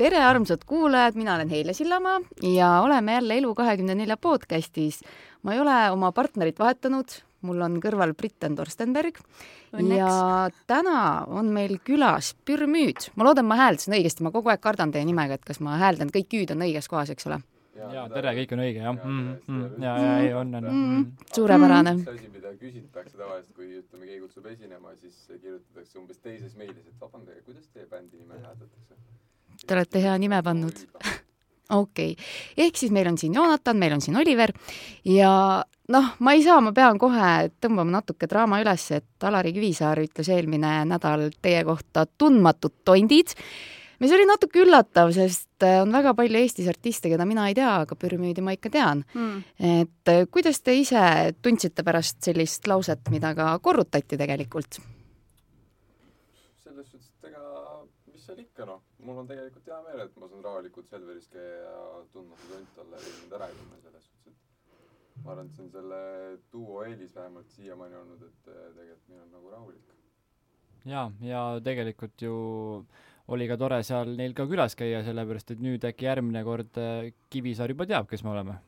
tere, armsad kuulajad, mina olen Heile Sillamaa ja oleme jälle Elu24 podcastis. ma ei ole oma partnerit vahetanud, mul on kõrval Britten Torstenberg Õnneks. ja täna on meil külas Pürmüüd. ma loodan, ma hääldasin õigesti, ma kogu aeg kardan teie nimega, et kas ma hääldan, kõik hüüd on õiges kohas, eks ole ja tere, kõik on õige jah mm,. Mm, ja, ja ei on, on mm,. suurepärane. üks asi, mida küsitakse tavaliselt, kui ütleme, keegi kutsub esinema, siis kirjutatakse umbes teises meilis, et vabandage, kuidas teie bändi nime hääldatakse? Te olete hea nime pannud. Okei. Okay., ehk siis meil on siin Joonatan, meil on siin Oliver. Ja noh, ma ei saa, ma pean kohe tõmbama natuke draama üles, et Alari Kivisaar ütles eelmine nädal teie kohta tundmatud tondid. Mis oli natuke üllatav, sest äh, on väga palju Eestis artiste, keda mina ei tea, aga Püramiidi ma ikka tean. Mm.. et äh, kuidas te ise tundsite pärast sellist lauset, mida ka korrutati tegelikult? selles suhtes, et ega mis seal ikka noh, mul on tegelikult hea meel, et ma saan rahulikult Selveris käia ja tundmatu tont olla ja mind ära tunda selles suhtes, et ma arvan, et see on selle duo eelis vähemalt siiamaani olnud, et äh, tegelikult meil on nagu rahulik. jaa, ja tegelikult ju oli ka tore seal neil ka külas käia, sellepärast et nüüd äkki järgmine kord äh, Kivisaar juba teab, kes me oleme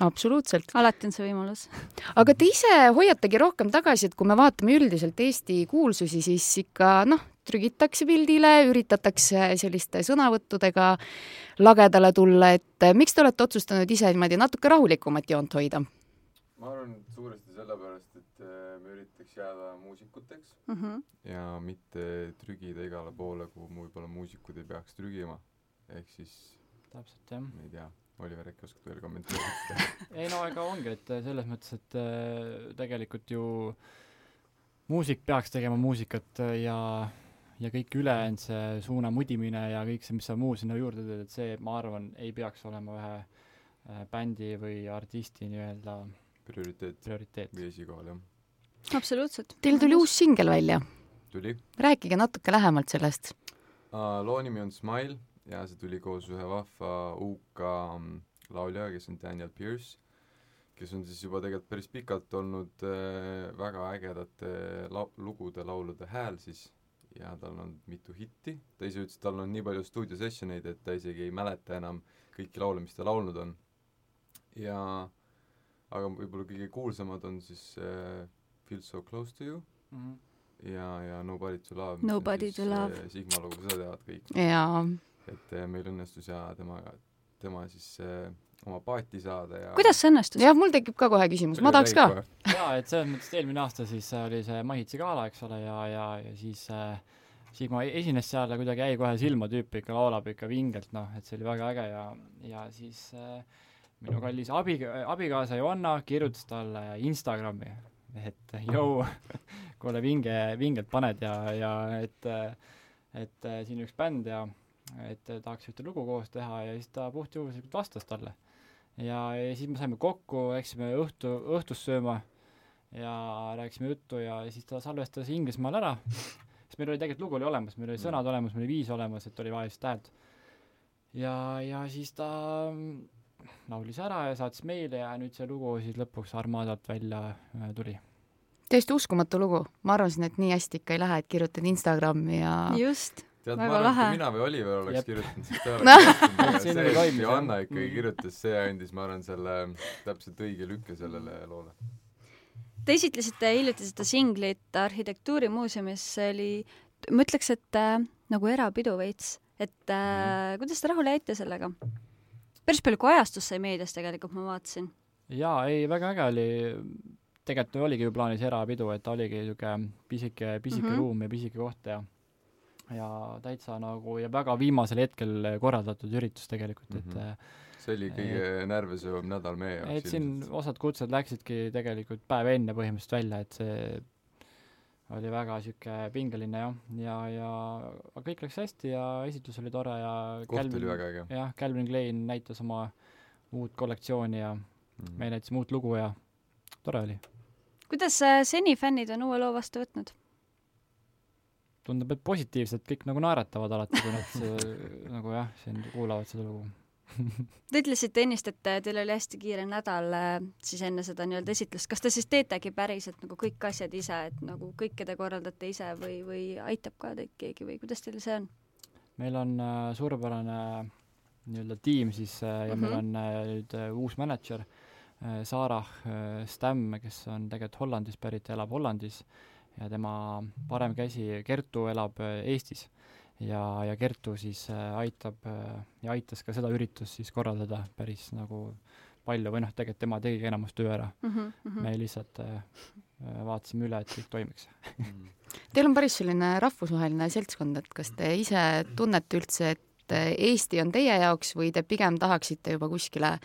absoluutselt. alati on see võimalus. aga te ise hoiategi rohkem tagasi, et kui me vaatame üldiselt Eesti kuulsusi, siis ikka noh, trügitakse pildile, üritatakse selliste sõnavõttudega lagedale tulla, et äh, miks te olete otsustanud ise niimoodi natuke rahulikumat joont hoida? ma arvan, suuresti sellepärast, et äh, me üritaks jääda muusikuteks mm -hmm. ja mitte trügida igale poole, kuhu võib-olla muusikud ei peaks trügima. ehk siis täpselt, jah. ma ei tea, Oliver, äkki oskad veel kommenteerida ei no ega ongi, et äh, selles mõttes, et tegelikult ju muusik peaks tegema muusikat ja ja kõik ülejäänud, see suuna mudimine ja kõik see, mis sa muu sinna juurde teed, et see, ma arvan, ei peaks olema ühe bändi või artisti nii-öelda prioriteet, prioriteet. või esikohal, jah. absoluutselt. Teil tuli uus singel välja. tuli. rääkige natuke lähemalt sellest uh,. loo nimi on Smile ja see tuli koos ühe vahva UK mm, lauljaga, kes on Daniel Pierce, kes on siis juba tegelikult päris pikalt olnud äh, väga ägedate lau-, lugude, laulude hääl siis ja tal on mitu hitti, ta ise ütles, et tal on nii palju stuudiosessioneid, et ta isegi ei mäleta enam kõiki laule, mis ta laulnud on. ja aga võib-olla kõige kuulsamad on siis äh, Feel so close to you mm -hmm. ja, ja Nobody to love. Nobody to love. Äh, Sigma lugu, seda teavad kõik. jaa. et äh, meil õnnestus ja temaga, tema siis äh, oma paati saada ja kuidas see õnnestus? jah, mul tekib ka kohe küsimus, ma tahaks ka. jaa, et selles mõttes, et eelmine aasta siis oli see Mahitsi gala, eks ole, ja, ja, ja siis äh, Sigma esines seal ja kuidagi jäi kohe silma, tüüp ikka laulab ikka vingelt, noh, et see oli väga äge ja, ja siis äh, minu kallis abi, abikaasa Joanna kirjutas talle Instagrami, et jõu, kuule vinge, vingelt paned ja, ja et, et siin üks bänd ja et tahaks ühte lugu koos teha ja siis ta puhtjuhuslikult vastas talle. ja, ja siis me saime kokku, läksime õhtu, õhtust sööma ja rääkisime juttu ja siis ta salvestas Inglismaal ära, sest meil oli tegelikult lugu oli olemas, meil oli sõnad olemas, meil oli viis olemas, et oli vaja lihtsalt häält. ja, ja siis ta laulis ära ja saatis meile ja nüüd see lugu siis lõpuks Armadalt välja äh, tuli. täiesti uskumatu lugu, ma arvasin, et nii hästi ikka ei lähe, et kirjutad Instagrami ja just tead, ma arvan, et kui mina või Oliver oleks Jep. kirjutanud, siis ta oleks kirjutanud, see, et Johanna ikkagi mm. kirjutas, see andis, ma arvan, selle täpselt õige lükke sellele loole. Te esitlesite hiljuti seda singlit Arhitektuurimuuseumis, see oli, ma ütleks, et äh, nagu erapidu veits, et äh, mm. kuidas te rahule jäite sellega? päris palju kajastust sai meedias tegelikult, ma vaatasin. jaa, ei, väga äge oli, tegelikult oligi ju plaanis erapidu, et ta oligi niisugune pisike, pisike mm -hmm. ruum ja pisike koht ja ja täitsa nagu ja väga viimasel hetkel korraldatud üritus tegelikult mm, -hmm. et mhm. see oli kõige närvesöövam nädal meie jaoks. et siin osad kutsed läksidki tegelikult päev enne põhimõtteliselt välja, et see oli väga niisugune pingeline jah, ja, ja aga kõik läks hästi ja esitlus oli tore ja koht Calvin, oli väga äge. jah, Calvin Klein näitas oma uut kollektsiooni ja mm -hmm. me näitasime uut lugu ja tore oli. kuidas äh, seni fännid on uue loo vastu võtnud? Tundub, et positiivselt, kõik nagu naeratavad alati, kui nad nagu jah, siin kuulavad seda lugu Te ütlesite ennist, et teil oli hästi kiire nädal äh, siis enne seda nii-öelda esitlust, kas te siis teetegi päriselt nagu kõik asjad ise, et nagu kõike te korraldate ise või, või aitab ka teid keegi või kuidas teil see on? meil on äh, suurepärane nii-öelda tiim siis äh, ja mm -hmm. meil Mhm. on äh, nüüd äh, uus mänedžer äh, Sarah äh, Stamm, kes on tegelikult Hollandist pärit ja elab Hollandis ja tema parem käsi Kertu elab äh, Eestis. ja, ja Kertu siis äh, aitab äh, ja aitas ka seda üritust siis korraldada päris nagu palju või noh, tegelikult tema tegigi enamus töö ära mm. mm. -hmm. me lihtsalt äh, äh, vaatasime üle, et kõik toimiks. Teil on päris selline rahvusvaheline seltskond, et kas te ise tunnete üldse, et Eesti on teie jaoks või te pigem tahaksite juba kuskile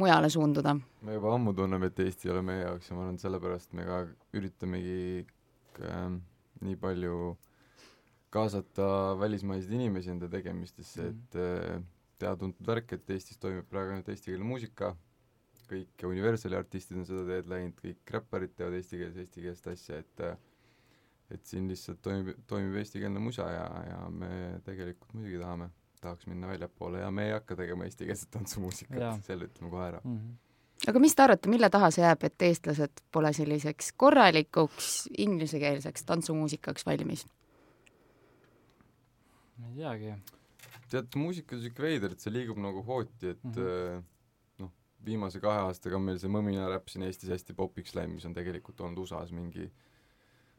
mujale suunduda? me juba ammu tunneme, et Eesti ei ole meie jaoks ja ma arvan, et sellepärast me ka üritamegi äh, nii palju kaasata välismaiseid inimesi enda tegemistesse, et äh, teada-tuntud värk, et Eestis toimib praegu ainult eestikeelne muusika, kõik Universali artistid on seda teed läinud, kõik räpparid teevad eestikeelse, eestikeelset asja, et äh, et siin lihtsalt toimib, toimib eestikeelne musa ja, ja me tegelikult muidugi tahame, tahaks minna väljapoole ja me ei hakka tegema eestikeelset tantsumuusikat, selle ütleme kohe ära. Mm -hmm. Aga mis te arvate, mille taha see jääb, et eestlased pole selliseks korralikuks inglisekeelseks tantsumuusikaks valmis? ma ei teagi. tead, muusika on siuke veider, et see liigub nagu hooti, et mm. -hmm. noh, viimase kahe aastaga on meil see mõmina räpp siin Eestis hästi popiks läinud, mis on tegelikult olnud USA-s mingi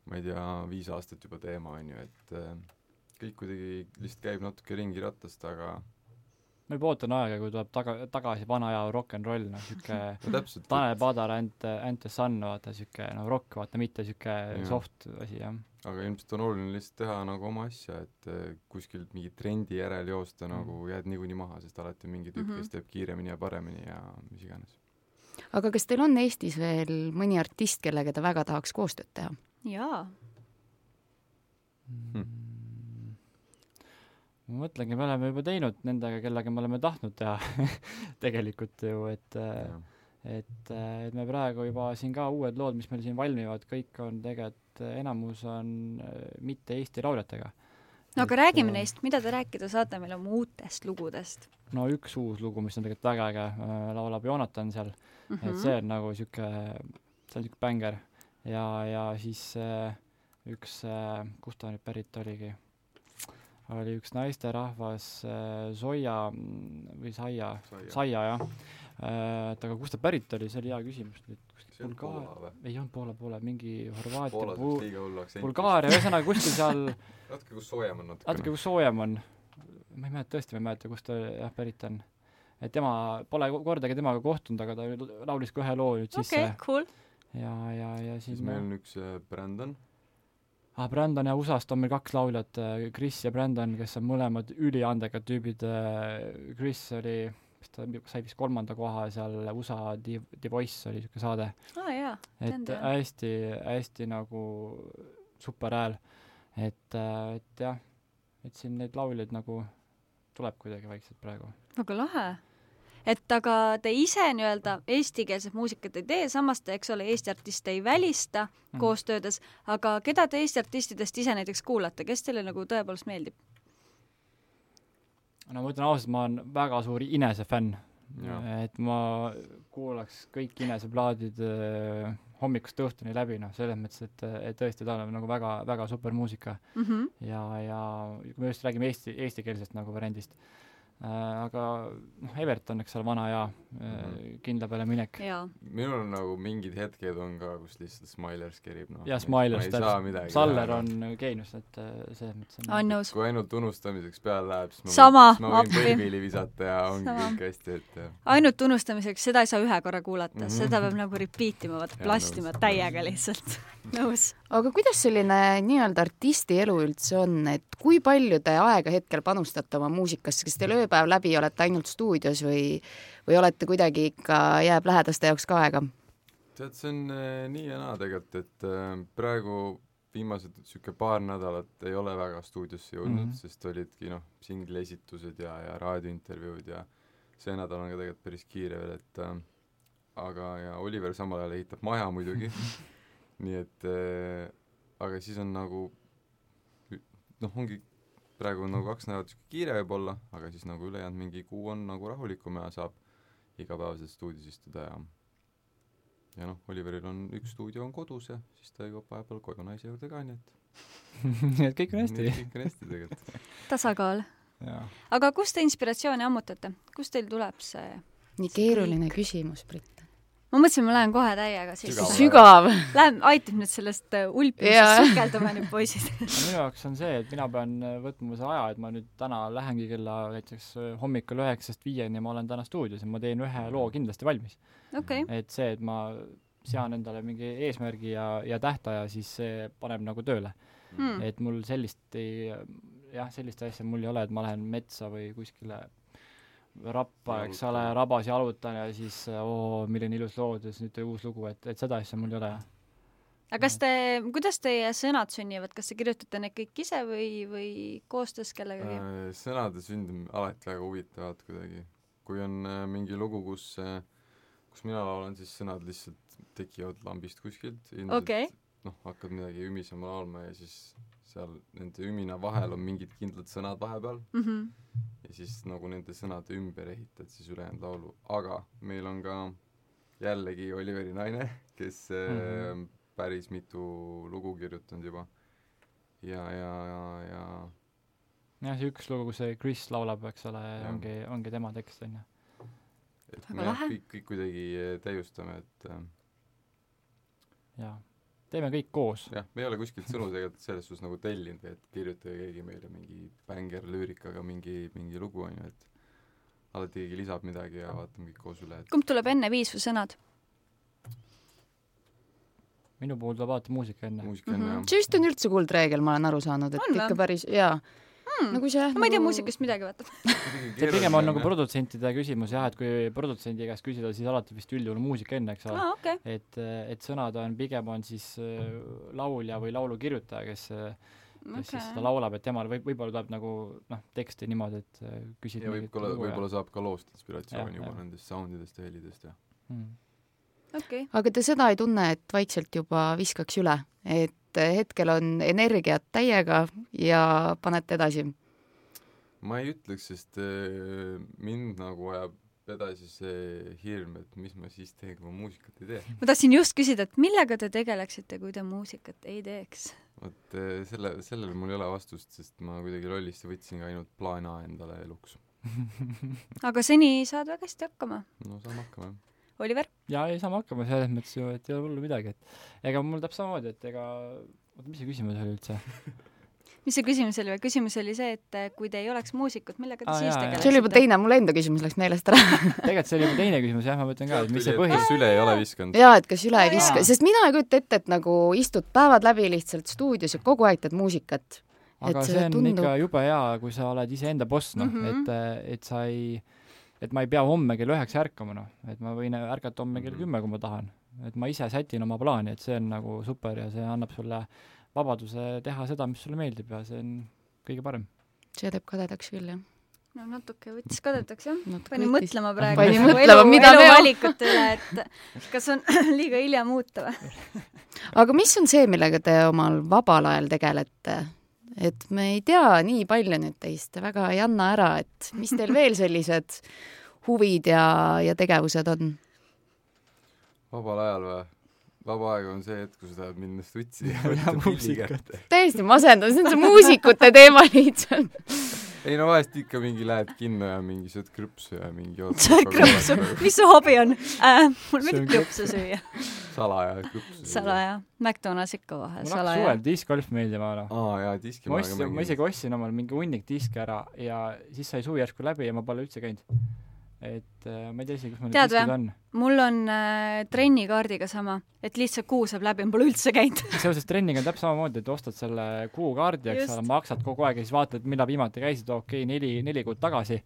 ma ei tea, viis aastat juba teema, on ju, et äh, kõik kuidagi lihtsalt käib natuke ringi ratast, aga ma juba ootan aega, kui tuleb taga, tagasi vana aja rock n roll, noh siuke no täpselt, Tanel Padar and, and the Sun, vaata siuke no rock, vaata mitte siuke Jah. soft asi, jah. aga ilmselt on oluline lihtsalt teha nagu oma asja, et äh, kuskilt mingi trendi järel joosta Mhm. nagu jääd niikuinii maha, sest alati on mingi tüüp mm, kes teeb kiiremini ja paremini ja mis iganes. aga kas teil on Eestis veel mõni artist, kellega te väga tahaks koostööd teha? jaa, Hmm. Ma mõtlengi, me oleme juba teinud nendega, kellega me oleme tahtnud teha tegelikult ju, et äh, Jah. et, äh, et me praegu juba siin ka uued lood, mis meil siin valmivad, kõik on tegelikult, enamus on äh, mitte Eesti lauljatega. no aga Et, räägime äh, neist, mida te rääkida saate meile oma uutest lugudest no üks uus lugu, mis on tegelikult väga äge, laulab Joonatan seal mm? et see on nagu sihuke, see on sihuke bängar ja, ja siis äh, üks äh,, kust ta nüüd pärit oligi, oli üks naisterahvas äh, Zoia mm, või Saia, Saia. Jah. Äh,, et aga kust ta pärit oli, see oli hea küsimus. Nüüd, Bulgaaria, ei olnud Poola poole, mingi Horvaatia. Bulgaaria, ühesõnaga kuskil seal natuke kus soojem on natuke natukene. kus soojem on, ma ei mäleta, tõesti ma ei mäleta, kust ta jah pärit on. et tema, pole kordagi temaga kohtunud, aga ta laulis ka ühe loo nüüd okei sisse. Okay,, cool. ja, ja, ja siis siis meil on üks äh, Brandon, ah, Brandon ja USA-st on meil kaks lauljat, Chris ja Brandon, kes on mõlemad üliandekad tüübid. Chris oli, mis ta sai vist kolmanda koha seal USA The, The Voice oli siuke saade, Tean, et hästi, hästi nagu super hääl, et, et jah, et siin neid lauljaid nagu tuleb kuidagi vaikselt praegu. väga lahe. Et aga te ise nii-öelda eestikeelset muusikat ei tee, samas te, eks ole, Eesti artiste ei välista Mhm. koostöödes, aga keda te Eesti artistidest ise näiteks kuulate, kes teile nagu tõepoolest meeldib? no ma ütlen ausalt, ma olen väga suur Inese fänn. Et ma kuulaks kõik Inese plaadid äh, hommikust õhtuni läbi, noh, selles mõttes, et, et tõesti, ta on nagu väga, väga super muusika Mm -hmm. ja, ja kui me just räägime eesti, eestikeelsest nagu variandist aga noh, Everton, eks ole, vana hea äh, Mhm. kindla peale minek. jaa, minul on nagu mingid hetked on ka, kus lihtsalt Smilers kerib, noh. ja Smilers täpselt. Saller on geenius, et äh, selles mõttes on olen nõus. kui ainult unustamiseks peale läheb, siis ma Sama, võin, ma võin. Playmobil'i visata ja ongi Sama. kõik hästi, et jah. ainult unustamiseks, seda ei saa ühe korra kuulata mm. -hmm. seda peab nagu repeat ima, vaata plastima nõus. täiega lihtsalt. nõus. Aga kuidas selline nii-öelda artisti elu üldse on, et kui palju te aega hetkel panustate oma muusikasse, kas teil ööpäev läbi olete ainult stuudios või, või olete kuidagi ikka, jääb lähedaste jaoks ka aega? tead, see on äh, nii ja naa tegelikult, et äh, praegu viimased niisugune paar nädalat ei ole väga stuudiosse jõudnud mm. -hmm. sest olidki noh, singli esitused ja, ja raadiointervjuud ja see nädal on ka tegelikult päris kiire veel, et äh, aga, ja Oliver samal ajal ehitab maja muidugi nii et äh, aga siis on nagu noh, ongi praegu on nagu kaks nädalat niisugune kiire võib-olla, aga siis nagu ülejäänud mingi kuu on nagu rahulikum ja saab igapäevaselt stuudios istuda ja ja noh, Oliveril on üks stuudio on kodus ja siis ta jõuab vahepeal koju naise juurde ka, nii et nii et kõik on hästi. kõik on hästi tegelikult. tasakaal. aga kust te inspiratsiooni ammutate, kust teil tuleb see? nii keeruline küsimus, Brit. Ma mõtlesin, ma lähen kohe täiega siis. Sügav. Lähen, aitab nüüd sellest äh, ulpimisest sukelduma nüüd poisid. minu jaoks on see, et mina pean äh, võtma selle aja, et ma nüüd täna lähengi kella näiteks äh, hommikul üheksast viieni ja ma olen täna stuudios ja ma teen ühe loo kindlasti valmis. okei, et see, et ma sean endale mingi eesmärgi ja, ja tähtaja, siis see paneb nagu tööle Hmm. et mul sellist ei, jah, sellist asja mul ei ole, et ma lähen metsa või kuskile rappa, eks ole, rabas jalutan ja siis oo, milline ilus loodus, nüüd uus lugu, et, et seda asja mul ei ole. aga kas te, kuidas teie sõnad sünnivad, kas te kirjutate need kõik ise või, või koostöös kellegagi? Äh, sõnade sünd on alati väga huvitavad kuidagi. kui on äh, mingi lugu, kus, kus mina laulan, siis sõnad lihtsalt tekivad lambist kuskilt. Okei. noh, hakkad midagi ümisema laulma ja siis seal nende ümina vahel on mingid kindlad sõnad vahepeal Mhm. ja siis nagu nende sõnade ümber ehitad siis ülejäänud laulu, aga meil on ka jällegi Oliveri naine, kes mm. -hmm. päris mitu lugu kirjutanud juba. ja, ja, ja, ja jah, see üks lugu, kus see Chris laulab, eks ole, ongi, ongi tema tekst, on ju. et Väga me jah, kõik, kõik kuidagi eh, täiustame, et äh, jaa. Teeme kõik koos. jah, me ei ole kuskilt sõnu tegelikult selles suhtes nagu tellinud, et kirjutage keegi meile mingi bängerlüürikaga mingi, mingi lugu, on ju, et alati keegi lisab midagi ja vaatame kõik koos üle, et kumb tuleb enne, viis või sõnad? minu puhul tuleb alati muusika enne. muusika enne Mhm. jah. see vist on üldse kuldreegel, ma olen aru saanud, et On ikka päris, jaa. Hmm. nagu see ma ei tea muusikast midagi, vaata. see pigem on nagu produtsentide küsimus jah, et kui produtsendi käest küsida, siis alati vist üldjuhul muusika enne, eks ole. aa, okei. et, et sõnad on pigem on siis äh, laulja või laulu kirjutaja, kes, kes siis seda laulab, et temal võib, võib-olla tuleb nagu noh, teksti niimoodi, et äh, küsid ja võib-olla, võib-olla saab ka loost inspiratsiooni juba jah. nendest soundidest ja helidest ja mm.. okei. aga te seda ei tunne, et vaikselt juba viskaks üle, et hetkel on energiat täiega ja panete edasi? ma ei ütleks, sest äh, mind nagu ajab edasi see hirm, et mis ma siis teen, kui ma muusikat ei tee. ma tahtsin just küsida, et millega te tegeleksite, kui te muusikat ei teeks? vot äh, selle, sellele mul ei ole vastust, sest ma kuidagi lollist võtsin ainult plaan A endale eluks. aga seni saad väga hästi hakkama. no saame hakkama jah. Oliver? ja ei saame hakkama selles mõttes ju, et ei ole hullu midagi, et ega mul täpselt samamoodi, et ega oota, mis see küsimus oli üldse? mis see küsimus oli või? küsimus oli see, et eh, kui te ei oleks muusikud, millega te Aa, siis jaa, jaa. tegeleksite? see oli juba teine, mul enda küsimus läks meelest ära. tegelikult see oli juba teine küsimus jah, ma mõtlen ka, et mis see põhi, süle ei ole visanud. jaa, et kas üle ei viska, jaa. sest mina ei kujuta ette, et nagu istud päevad läbi lihtsalt stuudios ja kogu aeg teed muusikat. aga et see see on tundub- ikka jube hea, kui sa oled iseenda boss, noh mm, -hmm. et, et sa ei, et ma ei pea homme kell üheksa ärkama, noh, et ma võin ärgata homme kell Mhm. kümme, kui ma tahan. et ma ise sätin oma plaani, et see on nagu super ja see annab sulle vabaduse teha seda, mis sulle meeldib ja see on kõige parem. see teeb kadedaks küll, jah. no natuke võttis kadedaks jah. panin mõtlema praegu Pani nagu mõtlema, elu, mida teha. eluvalikute üle, et kas on liiga hilja muuta või? aga mis on see, millega te omal vabal ajal tegelete? Et me ei tea nii palju nüüd teist, te väga ei anna ära, et mis teil veel sellised huvid ja, ja tegevused on? vabal ajal või? vaba aeg on see hetk, kui sa tahad minna stutsi ja võtta pilli kätte. täiesti masendav, see on see muusikute teema lihtsalt. Ei no vahest ikka mingi lähed kinno ja mingi sööd krõpsu ja mingi sööd krõpsu, mis su hobi on äh,? mul meeldib krõpsu süüa. salaja krõpsu. salaja. McDonalds ikka vahel, mul hakkas salaja suvel. diskgolf meeldima, noh. aa jaa, diski ma ostsin, ma isegi ostsin omale mingi hunnik diske ära ja siis sai suvi järsku läbi ja ma pole üldse käinud. Et äh, ma ei tea isegi, kus mul need diskid on. mul on äh, trennikaardiga sama, et lihtsalt kuu saab läbi, ma pole üldse käinud. seoses trenniga on täpselt samamoodi, et ostad selle kuukaardi, eks ole, maksad kogu aeg ja siis vaatad, millal viimati käisid, okei okay,, neli, neli kuud tagasi,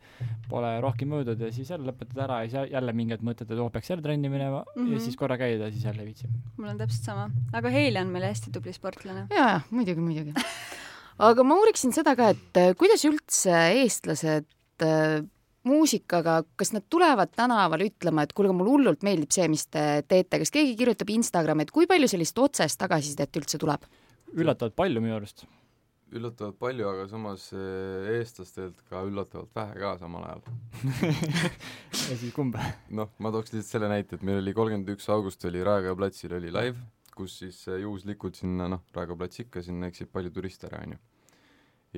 pole rohkem möödunud ja siis jälle lõpetad ära ja siis jälle mingid mõtted, et oo, peaks jälle trenni minema mm -hmm. Mhm. ja siis korra käid ja siis jälle ei viitsi. mul on täpselt sama. aga Heili on meil hästi tubli sportlane. ja, ja muidugi, muidugi. aga ma uuriksin seda ka, et äh, kuidas üldse eestlased äh, muusikaga, kas nad tulevad tänaval ütlema, et kuulge, mulle hullult meeldib see, mis te teete, kas keegi kirjutab Instagrami, et kui palju sellist otsest tagasisidet üldse tuleb? üllatavalt palju minu arust. üllatavalt palju, aga samas eh, eestlastelt ka üllatavalt vähe ka samal ajal. ja siis kumb? noh, ma tooks lihtsalt selle näite, et meil oli kolmkümmend üks august oli Raekoja platsil oli live, kus siis eh, juhuslikult sinna noh, Raekoja plats ikka, sinna eksib palju turiste ära, onju.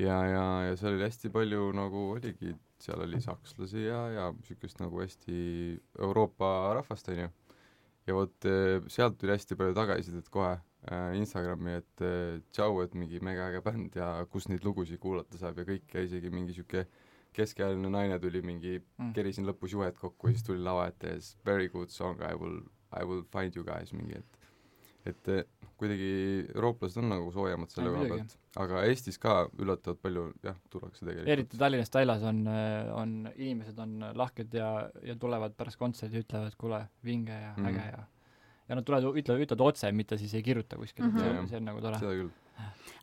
ja, ja, ja seal oli hästi palju nagu oligi, seal oli sakslasi ja, ja niisugust nagu hästi Euroopa rahvast, onju. ja vot eh, sealt tuli hästi palju tagasisidet kohe äh, Instagrami, et äh, tšau, et mingi megaäge bänd ja kus neid lugusid kuulata saab ja kõik ja isegi mingi sihuke keskealine naine tuli mingi Mm. kerisin lõpus juhet kokku ja siis tuli lava ette ja siis very good song, I will, I will find you guys mingi, et et eh, kuidagi eurooplased on nagu soojemad selle koha pealt, aga Eestis ka üllatavalt palju jah, tullakse tegelikult. eriti Tallinnas Tailas on, on, inimesed on lahked ja, ja tulevad pärast kontserti, ütlevad, kuule, vinge ja Mhm. äge ja ja nad tulevad, ütlevad, ütlevad otse, mitte siis ei kirjuta kuskile Mhm. mm. -hmm. see on nagu tore. seda küll.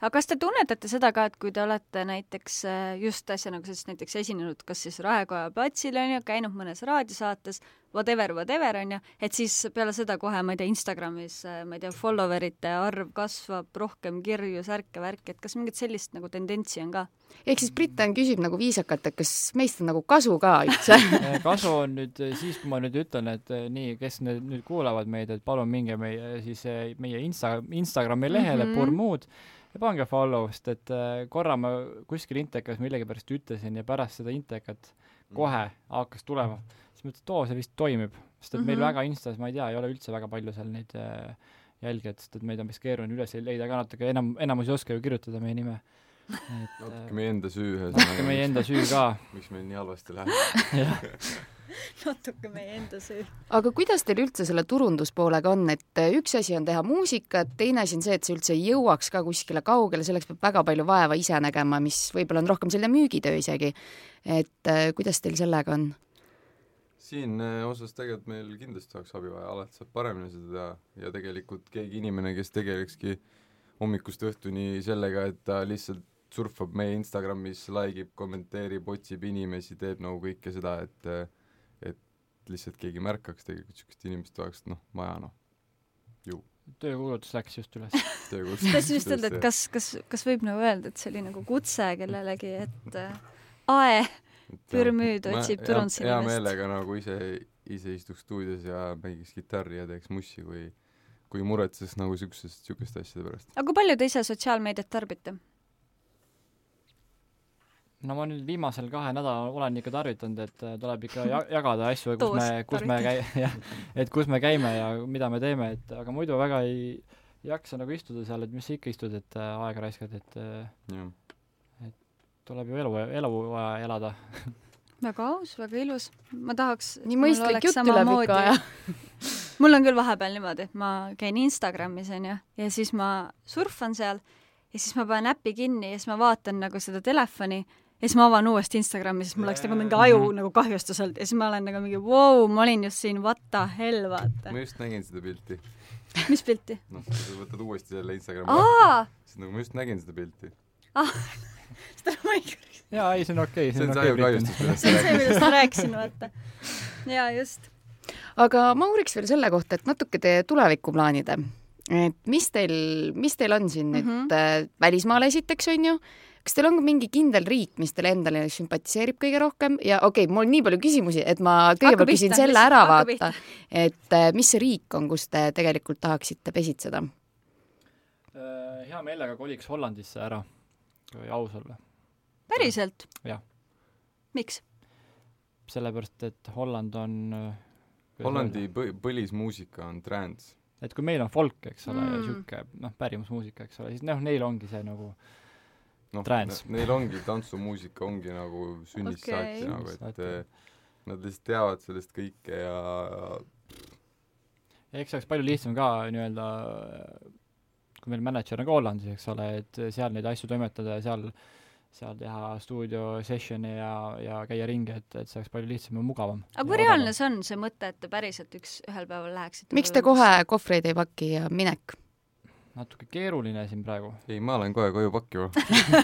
Aga kas te tunnetate seda ka, et kui te olete näiteks äh, just äsja nagu sa ütlesid, näiteks esinenud kas siis Raekoja platsil onju, käinud mõnes raadiosaates, whatever, whatever onju, et siis peale seda kohe, ma ei tea, Instagramis, ma ei tea, follower ite arv kasvab, rohkem kirju, särke, värki, et kas mingit sellist nagu tendentsi on ka? ehk siis Briten küsib nagu viisakalt, et kas meist on nagu kasu ka üldse kasu on nüüd siis, kui ma nüüd ütlen, et nii, kes nüüd, nüüd kuulavad meid, et palun minge meie siis meie Insta, Instagrami lehele mm. -hmm. Purmuud ja pange follow, sest et eh, korra ma kuskil intekas millegipärast ütlesin ja pärast seda intekat Mm. kohe hakkas tulema, siis mõtlesin, et oo, see vist toimib, sest et meil Mhm. väga Instas, ma ei tea, ei ole üldse väga palju seal neid eh, jälgijaid, sest et meid on vist keeruline üles leida ka natuke, enam, enamus ei oska ju kirjutada meie nime. natuke eh, meie enda süü natuke meie enda süü ka, miks meil nii halvasti läheb. natuke meie enda süü. aga kuidas teil üldse selle turunduspoolega on, et äh, üks asi on teha muusikat, teine asi on see, et see üldse jõuaks ka kuskile kaugele, selleks peab väga palju vaeva ise nägema, mis võib-olla on rohkem selline müügitöö isegi. et äh, kuidas teil sellega on? siin eh, osas tegelikult meil kindlasti oleks abi vaja, alati saab paremini seda teha ja tegelikult keegi inimene, kes tegelekski hommikust õhtuni sellega, et ta lihtsalt surfab meie Instagramis, like ib, kommenteerib, otsib inimesi, teeb nagu kõike seda, et et lihtsalt keegi märkaks tegelikult niisugust inimest oleks noh, vaja noh, töökuulutus läks just üles. tahtsin just öelda, et kas, kas, kas võib nagu öelda, et see oli nagu kutse kellelegi, et äh, ae, Pürmüüd otsib turunduse hea inimest. meelega nagu ise, ise istuks stuudios ja mängiks kitarri ja teeks mussi, kui kui muretseks nagu siukesest, siukeste asjade pärast. aga kui palju te ise sotsiaalmeediat tarbite? No ma nüüd viimasel kahe nädalal olen ikka tarvitanud, et äh, tuleb ikka ja- jagada asju, kus me kus me käi-, jah, et kus me käime ja mida me teeme, et aga muidu väga ei jaksa nagu istuda seal, et mis sa ikka istud, et äh, aega raiskad, et äh, jah, tuleb ju elu, elu vaja elada. väga aus, väga ilus. ma tahaks nii mõistlik jutt üle pika aja. mul on küll vahepeal niimoodi, et ma käin Instagramis onju ja siis ma surfan seal ja siis ma panen äpi kinni ja siis ma vaatan nagu seda telefoni ja siis ma avan uuesti Instagrami, sest mul läks nagu mingi aju Mhm. nagu kahjustus olnud ja siis ma olen nagu mingi vau wow,, ma olin just siin, what the hell, vaata ma. just nägin seda pilti. mis pilti? noh, sa võtad uuesti selle Instagrami siis nagu ma just nägin seda pilti. seda ma ei, jaa, ei, see on okei okay,, see on see ajukahjustus, millest see sa on see, millest ma rääkisin, vaata. jaa, just. aga ma uuriks veel selle kohta, et natuke teie tulevikuplaanide. et mis teil, mis teil on siin nüüd mm -hmm. välismaal esiteks on ju, kas teil on ka mingi kindel riik, mis teile endale sümpatiseerib kõige rohkem ja okei okay,, mul on nii palju küsimusi, et ma kõigepealt küsin selle ära, vaata et äh, mis see riik on, kus te tegelikult tahaksite pesitseda? Äh, hea meelega koliks Hollandisse ära, kui aus olla. päriselt? Jah. miks? sellepärast, et Holland on äh, Hollandi põ-, põlismuusika on trance. et kui meil on folk, eks ole mm., ja Mm. sihuke noh, pärimusmuusika, eks ole, siis noh, neil ongi see nagu noh neil ongi tantsumuusika ongi nagu sünnist Okei. okay. saati nagu, et saati. eh, nad lihtsalt teavad sellest kõike ja ja eks see oleks palju lihtsam ka nii-öelda kui meil mänedžer on ka Hollandis, eks ole, et seal neid asju toimetada ja seal seal teha stuudio session'i ja, ja käia ringi, et, et see oleks palju lihtsam ja mugavam. aga kui reaalne see on, see mõte, et te päriselt üks, ühel päeval läheksite miks te kohe kohvreid ei paki ja minek? Natuke keeruline siin praegu. ei, ma lähen kohe koju pakkima.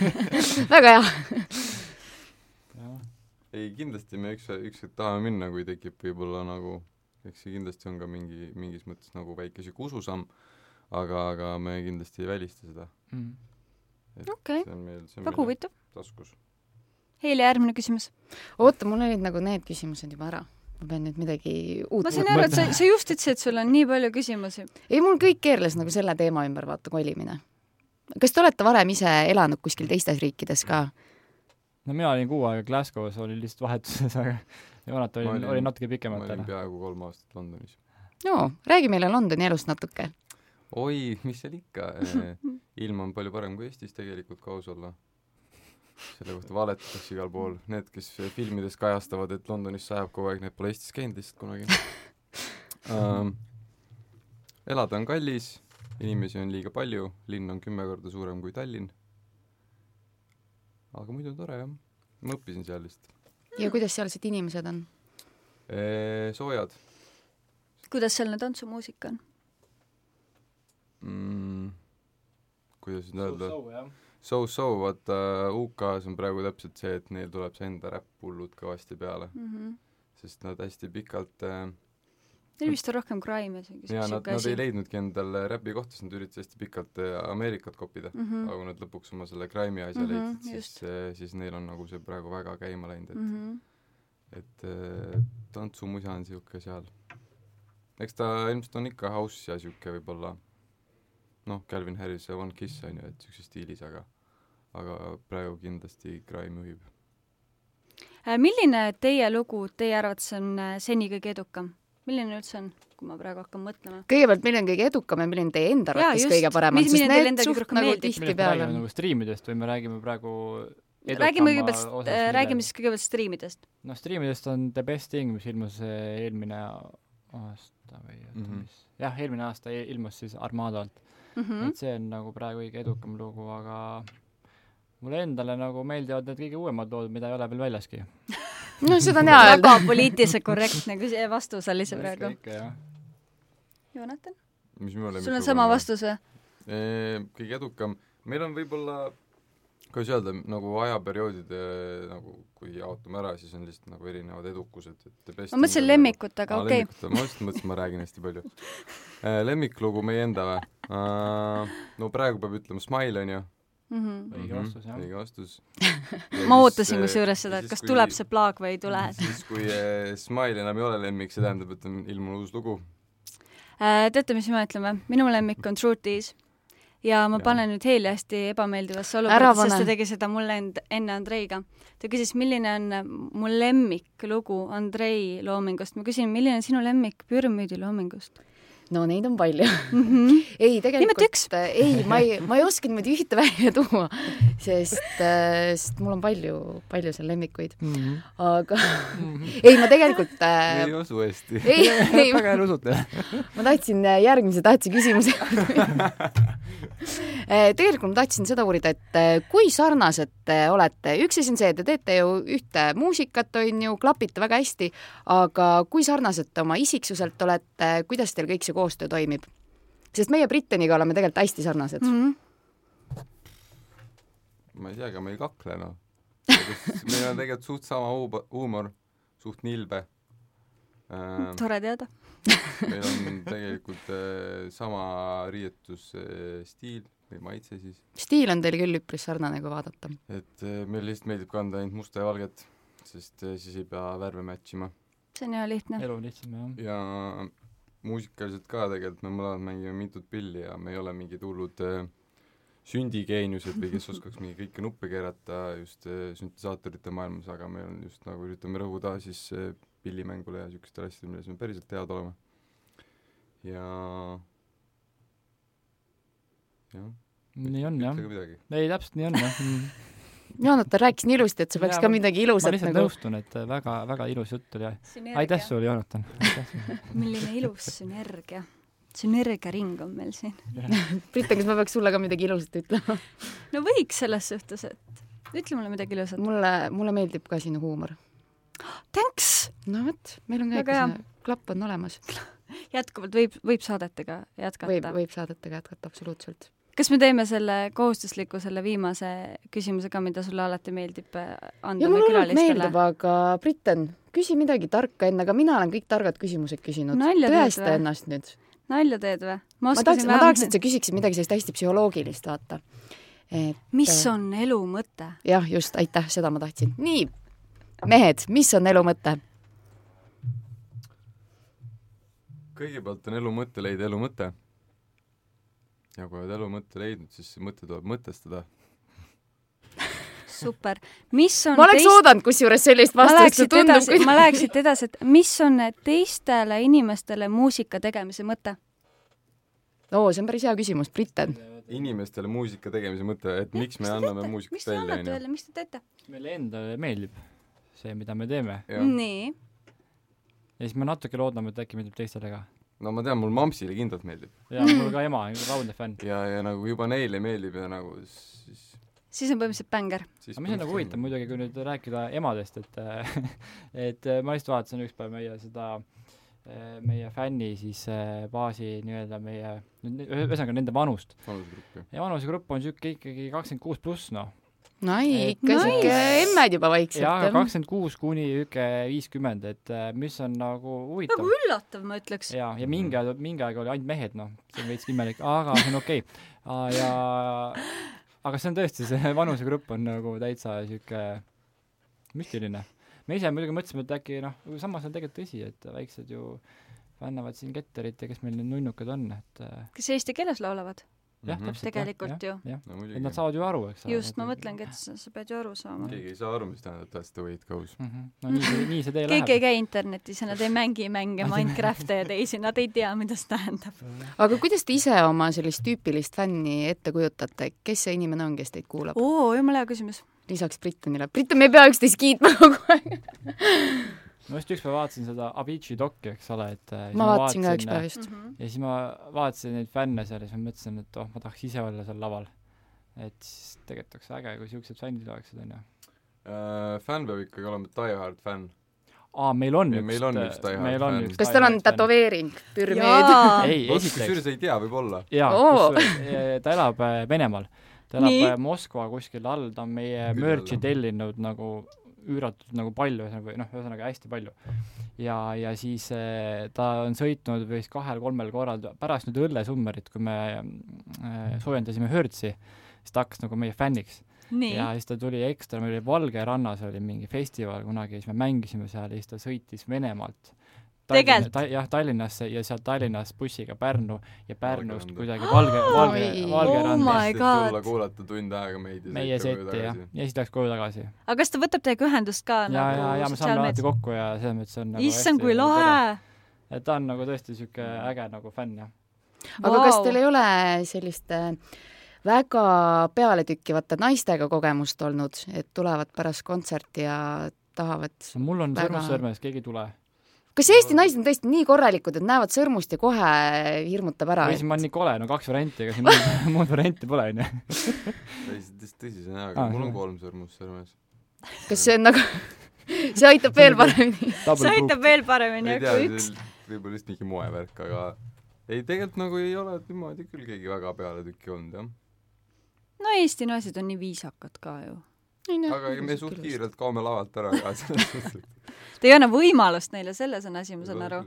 väga hea. ei, kindlasti me üks, ükskord tahame minna, kui tekib võib-olla nagu, eks see kindlasti on ka mingi, mingis mõttes nagu väike sihuke ususamm, aga, aga me kindlasti ei välista seda. Mm. okei, see on meil, see on väga huvitav. taskus. Heili, järgmine küsimus. oota, mul olid nagu need küsimused juba ära. Ma pean nüüd midagi uut ma sain aru, et sa, sa just ütlesid, et sul on nii palju küsimusi. ei, mul kõik keerles nagu selle teema ümber, vaata, kolimine. kas te olete varem ise elanud kuskil teistes riikides ka? no mina olin kuu aega Glasgow's, olin lihtsalt vahetuses, aga Joonatan Ma oli, olin- oli natuke ma pikemalt olin ära. peaaegu kolm aastat Londonis no räägi meile Londoni elust natuke. oi mis seal ikka ilm on palju parem kui Eestis tegelikult kui aus olla selle kohta valetatakse igal pool. Need kes filmides kajastavad et Londonis sajab kogu aeg need pole Eestis käinud lihtsalt kunagi. Um, elada on kallis inimesi on liiga palju linn on kümme korda suurem kui Tallinn. Aga muidu tore jah. Ma õppisin seal lihtsalt. Ja kuidas sealsed inimesed on? Soojad. Kuidas sealne tantsumuusika on? mm, kuidas nüüd öelda. So-so vaata UK-s on praegu täpselt see et neil tuleb see enda räpp hullult kõvasti peale sest nad hästi pikalt äh, Neil vist on rohkem crime ja ja nad, nad ei leidnudki endale räpi kohta sest nad üritasid hästi pikalt äh, Ameerikat kopida mm. Mhm. aga kui nad lõpuks oma selle crime'i asja Mhm, leidsid siis äh, siis neil on nagu see praegu väga käima läinud et mm. -hmm. et äh, tantsumusa on siuke seal eks ta ilmselt on ikka house ja siuke võib-olla noh Calvin Harrise One Kiss on ju et siukses stiilis aga aga praegu kindlasti crime juhib Äh, milline teie lugu teie arvates on äh, seni kõige edukam? milline üldse on, kui ma praegu hakkan mõtlema? kõigepealt, milline on kõige edukam ja milline teie enda arvates kõige parem on, sest need suht nagu tihtipeale räägime nagu striimidest või me räägime praegu räägime kõigepealt, mille- räägime siis kõigepealt striimidest. noh, striimidest on The Best Thing, mis ilmus eelmine aasta või oota mm. -hmm. mis, jah, eelmine aasta i- ilmus siis Armadolt mm, Mhm. -hmm. et see on nagu praegu kõige edukam lugu, aga mulle endale nagu meeldivad need kõige uuemad lood, mida ei ole veel väljaski. no seda on hea öelda. väga poliitiliselt korrektne küsi- vastus oli see praegu. lemmiklugu sul on sama? vastus või? kõige edukam meil on võib-olla kuidas öelda nagu ajaperioodide nagu kui jaotame ära siis on lihtsalt nagu erinevad edukused et ma mõtlesin lemmikut, aga okei okay.. ma just mõtlesin ma räägin hästi palju Eh, lemmiklugu meie enda või uh, no praegu peab ütlema Smile onju Mhm. Õige vastus, jah. õige vastus ma ootasin kusjuures seda, et kas tuleb see plaag või ei tule. siis kui eh, Smile enam ei ole lemmik see tähendab et on ilmunud uus lugu Äh, teate, mis ma ütlen või? minu lemmik on True Tees ja ma Jaa. panen nüüd Heili hästi ebameeldivasse olukorda, sest ta tegi seda mulle end-, enne Andreiga. ta küsis, milline on mu lemmiklugu Andrei loomingust. ma küsin, milline on sinu lemmik Püramiidi loomingust no neid on palju. mm? -hmm. ei, tegelikult ei, ma ei, ma ei oska niimoodi ühte välja tuua, sest, sest mul on palju, palju seal lemmikuid, aga ei, ma tegelikult äh, ei usu hästi ei, ei, väga hea usute. ma tahtsin äh, järgmise tähtsa küsimuse Eh, tegelikult ma tahtsin seda uurida, et eh, kui sarnased te olete, üks asi on see, te teete ju ühte muusikat, on ju, klapite väga hästi, aga kui sarnased te oma isiksuselt olete, kuidas teil kõik see koostöö toimib? sest meie Britteniga oleme tegelikult hästi sarnased Mm mm. -hmm. ma ei tea, ega me ei kakle noh. meil on tegelikult suht sama huuba- huumor, suht nilbe ähm,. tore teada. meil on tegelikult äh, sama riietusstiil või maitse siis, stiil on teil küll üpris sarnane, kui vaadata. et äh, meil lihtsalt meeldib kanda ainult musta ja valget, sest äh, siis ei pea värve match ima see on hea lihtne. elu lihtsam jah. ja muusikaliselt ka tegelikult me mõlemad mängime mitut pilli ja me ei ole mingid hullud äh, sündigeeniused või kes oskaks mingi kõiki nuppe keerata just äh, süntesaatorite maailmas, aga me on just nagu üritame rõhuda siis äh, pillimängule ja siukestele asjadele, milles me päriselt head oleme. ja jah, nii on jah. ei, täpselt nii on jah mm.. Joonatan rääkis nii ilusti, et sa peaks Jaa, ka ma- midagi ma ilusat lihtsalt nagu nõustun, et väga, väga ilus jutt oli ja aitäh sulle, Joonatan. milline ilus sünergia. sünergiaring on meil siin. Britten, kas ma peaks sulle ka midagi ilusat ütlema? no võiks selles suhtes, et ütle mulle midagi ilusat. mulle, mulle meeldib ka sinu huumor. Thanks! no vot, meil on ka ikka see klapp on olemas. jätkuvalt võib, võib saadetega võib, jätkata. võib saadetega jätkata absoluutselt. Kas me teeme selle kohustusliku, selle viimase küsimuse ka, mida sulle alati meeldib äh, anda ja meie hullult meeldib, külalistele? aga Britten, küsi midagi tarka enne, aga mina olen kõik targad küsimused küsinud. Tõesta ennast nüüd. nalja teed või? ma tahaks, ma tahaks, et sa küsiksid midagi sellist hästi psühholoogilist, vaata. et mis on elu mõte? jah, just, aitäh, seda ma tahtsin. nii, mehed, mis on elu mõte? kõigepealt on elu mõte leida elu mõte. Ja kui oled elu mõtte leidnud, siis see mõte tuleb mõtestada. super. mis on ma oleks oodanud kusjuures sellist ma vastust, see tundub edasi, ma läheks siit edasi, et mis on teistele inimestele muusika tegemise mõte? oo, see on päris hea küsimus, Britten. inimestele muusika tegemise mõte, et miks me anname miks muusikat te välja, onju. miks te teete? meile endale meeldib see, mida me teeme jah, nii, ja siis me natuke loodame, et äkki meeldib teistele ka. No ma tean, mul Mampsile kindlalt meeldib. ja mul ka ema on raudne fänn. ja, ja nagu juba neile meeldib ja nagu siis, siis on põhimõtteliselt bänger. siis aga mis on nagu huvitav muidugi, kui nüüd rääkida emadest, et et ma just vaatasin ükspäev meie seda eh, meie fänni siis eh, baasi nii-öelda meie, ühesõnaga nende vanust. vanusegruppi. ja vanusegrupp on sihuke ikkagi kakskümmend kuus pluss noh. Et- ikka siuke emmed juba jaa, vaikselt. kakskümmend kuus kuni sihuke viiskümmend, et eh, mis on nagu huvitav nagu. üllatav, ma ütleks. ja, ja mingi aeg, mingi aeg oli ainult mehed, noh, see on veits imelik, aga see on okei okay.. ja, aga see on tõesti, see vanusegrupp on nagu täitsa sihuke müstiline. me ise muidugi mõtlesime, et äkki noh, samas on tegelikult tõsi, et väiksed ju fännavad siin Ketterit ja kes meil need nunnukad on, et eh, kes eesti keeles laulavad, jah, Mhm. täpselt. tegelikult ju. jah, no et nad. saavad ju aru, eks ole. just, ma mõtlengi, et sa, sa pead ju aru saama. keegi ei saa aru, mis tähendab that's the way it goes. mm. -hmm. no nii see, nii see tee keegi ei läheb. käi internetis ja nad ei mängi mänge Minecrafte ja teisi, nad ei tea, mida see tähendab. aga kuidas te ise oma sellist tüüpilist fänni ette kujutate, kes see inimene on, kes teid kuulab? oo, jumala hea küsimus. lisaks Brittonile. Britten, me ei pea üksteist kiitma kogu aeg. ma just ükspäev vaatasin seda Avicii dokki, eks ole, et siis ma vaatasin ka ükspäev eh, just. ja siis ma vaatasin neid fänne seal ja siis ma mõtlesin, et oh, ma tahaks ise olla seal laval. et siis tegelikult oleks äge, kui siuksed fännid oleksid, onju. fänn peab ikkagi olema die hard fänn. aa, meil on Ja üks, meil on üks Die Hard meil on fänn. üks kas tal on? tätoveering, jaa, ei, kusjuures esiteks, ei tea, võib-olla. jaa Oo., ta elab äh, Venemaal. ta elab Nii. äh, Moskva kuskil all, ta on meie merch'i tellinud nagu üüratult nagu palju, ühesõnaga, noh, ühesõnaga hästi palju. ja, ja siis äh, ta on sõitnud vist kahel-kolmel korral pärast nüüd õllesummerit, kui me äh, soojendasime Hertzi, siis ta hakkas nagu meie fänniks. nii ja. siis ta tuli ekstra, meil oli Valge rannas oli mingi festival kunagi siis me mängisime seal ja siis ta sõitis Venemaalt. Tegelikult? ta, jah, Tallinnasse ja sealt Tallinnast bussiga Pärnu ja Pärnust kuidagi Valge, Valge Oi., Oh tulla kuulata tund aega meid ja meie setti jah, tagasi. ja siis läks koju tagasi. aga kas ta võtab teiega ühendust ka ja, nagu ja, ja me saame alati kokku ja selles mõttes on nagu issand, kui nagu lahe. et ta on nagu tõesti sihuke äge nagu fänn jah. aga kas teil ei ole selliste väga pealetükkivate naistega kogemust olnud, et tulevad pärast kontserti ja tahavad mul on Väga- sõrmus sõrmes, keegi ei tule. Kas Eesti naised on tõesti nii korralikud, et näevad sõrmust ja kohe hirmutab ära või? siis ma olen Nicole, no kaks varianti, ega siin muud, muud varianti pole onju. tõsi, tõsi, tõsi see on hea, aga Aa, mul on jah. kolm sõrmust sõrmes. kas see on nagu, see aitab veel paremini? see aitab veel paremini tea kui, üks. võib-olla lihtsalt mingi moevärk, aga ei, tegelikult nagu ei ole niimoodi küll keegi väga pealetükki olnud jah. no Eesti naised on nii viisakad ka ju. Aga ega me suht kiirelt kaome lavalt ära ka selles suhtes, Te ei anna võimalust neile, selles on asi, ma saan aru.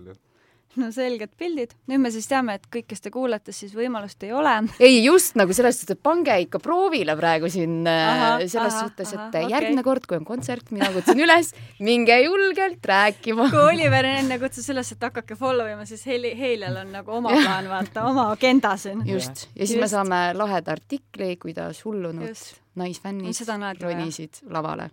no selged pildid. nüüd me siis teame, et kõik, kes te kuulate, siis võimalust ei ole. ei, just nagu selles suhtes, et pange ikka proovile praegu siin äh, selles ahah, suhtes, et okay. okei. järgmine kord, kui on kontsert, mina kutsun üles, minge julgelt rääkima. kui Oliver enne kutsus üles, et hakake follow ima, siis Heili, Heilal on nagu oma plaan, vaata, oma agenda siin. just, ja siis me Just. saame laheda artikli, kuidas hullunud Just. Naisfännid alati vaja. ronisid lavale.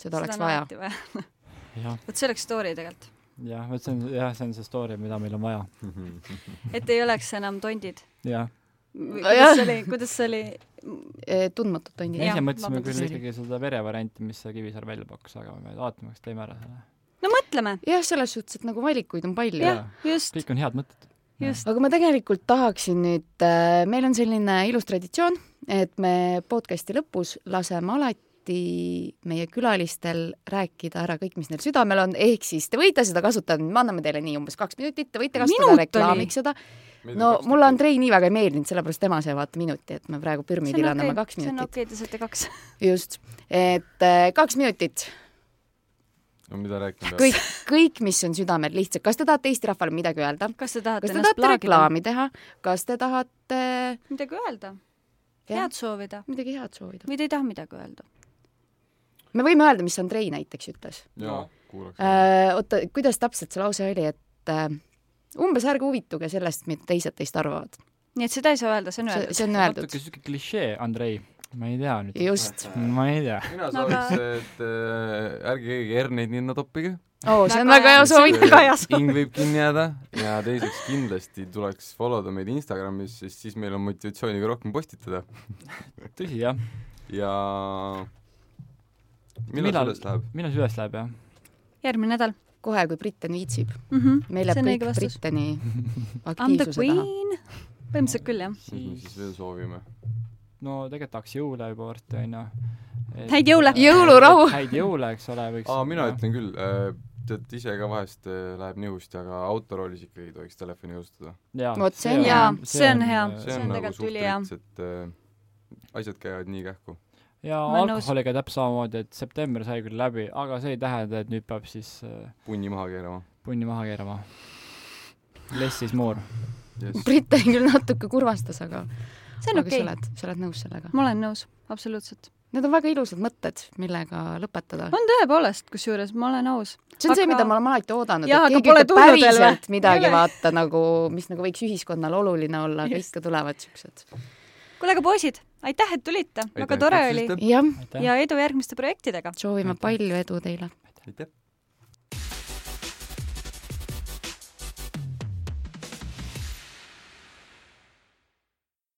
seda oleks vaja. vot see oleks story tegelikult. jah, vot see on jah, see on see story, mida meil on vaja. et ei oleks enam tondid. jah, kuidas see oli, kuidas see oli? tundmatud tondid ise mõtlesime küll ikkagi seda verevarianti, mis see Kivisaar välja pakkus, aga me vaatame, kas teeme ära selle. no mõtleme. jah, selles suhtes, et nagu valikuid on palju. kõik on head mõtted. just. aga ma tegelikult tahaksin nüüd äh,, meil on selline ilus traditsioon, et me podcast'i lõpus laseme alati meie külalistel rääkida ära kõik, mis neil südamel on, ehk siis te võite seda kasutada, me anname teile nii umbes kaks minutit, te võite kasutada Minut reklaamiks seda. no mulle Andrei nii väga ei meeldinud, sellepärast tema sai vaata minuti, et me praegu püramiidile anname kaks see on minutit. okei, te saate kaks. just, et äh, kaks minutit, no mida rääkima peab? kõik, kõik, mis on südamel, lihtsalt, kas te tahate Eesti rahvale midagi öelda? kas te tahate kas te tahate reklaami teha, kas te tahate midagi öelda? Head soovida? midagi head soovida? või te ei taha midagi öelda? me võime öelda, mis Andrei näiteks ütles jaa, kuulaks. äh,. oota, kuidas täpselt see lause oli, et äh, umbes ärge huvituge sellest, mida teised teist arvavad. nii et seda ei saa öelda, see on öeldud. see on öeldud natuke. siuke klišee, Andrei. Ma ei tea nüüd. just. ma ei tea. mina sooviks, et äh, ärge keegi herneid ninna toppige. oo, see on Väga hea soovitus. Hing võib kinni jääda ja teiseks kindlasti tuleks follow da meid Instagramis, sest siis meil on motivatsiooni ka rohkem postitada tõsi jah, ja millal Millal- see üles läheb? millal see üles läheb jah? järgmine nädal kohe, kui Britten viitsib. mm. -hmm. meil õige kõik vastus. Britteni I m the aktiivsuse taha. queen. põhimõtteliselt küll, jah. mis me siis veel soovime? No tegelikult tahaks jõule juba varsti onju. Häid jõule! Jõulurahu! häid jõule, eks ole, võiks aa, mina ütlen küll, tead ise ka vahest äh, läheb nihust, aga autoroolis ikkagi ei tohiks telefoni kasutada. Vot see on Jaa, see on hea. äh, see on nagu tegelikult ülihea. et äh, asjad käivad nii kähku. ja alkoholiga täpselt samamoodi, et september sai küll läbi, aga see ei tähenda, et nüüd peab siis äh, punni maha keerama punni maha keerama. Less is more. yes.. Britten küll natuke kurvastas, aga, see on okei sa. oled, sa oled nõus sellega? ma olen nõus, absoluutselt. Need on väga ilusad mõtted, millega lõpetada. on tõepoolest, kusjuures ma olen aus. see on see, Aga- mida ma olen alati oodanud, et keegi ütleb päriselt midagi, vaata nagu, mis nagu võiks ühiskonnale oluline olla, aga ikka tulevad siuksed. kuule, aga poisid, aitäh, et tulite, väga tore oli ja edu järgmiste projektidega. soovime palju edu teile. aitäh.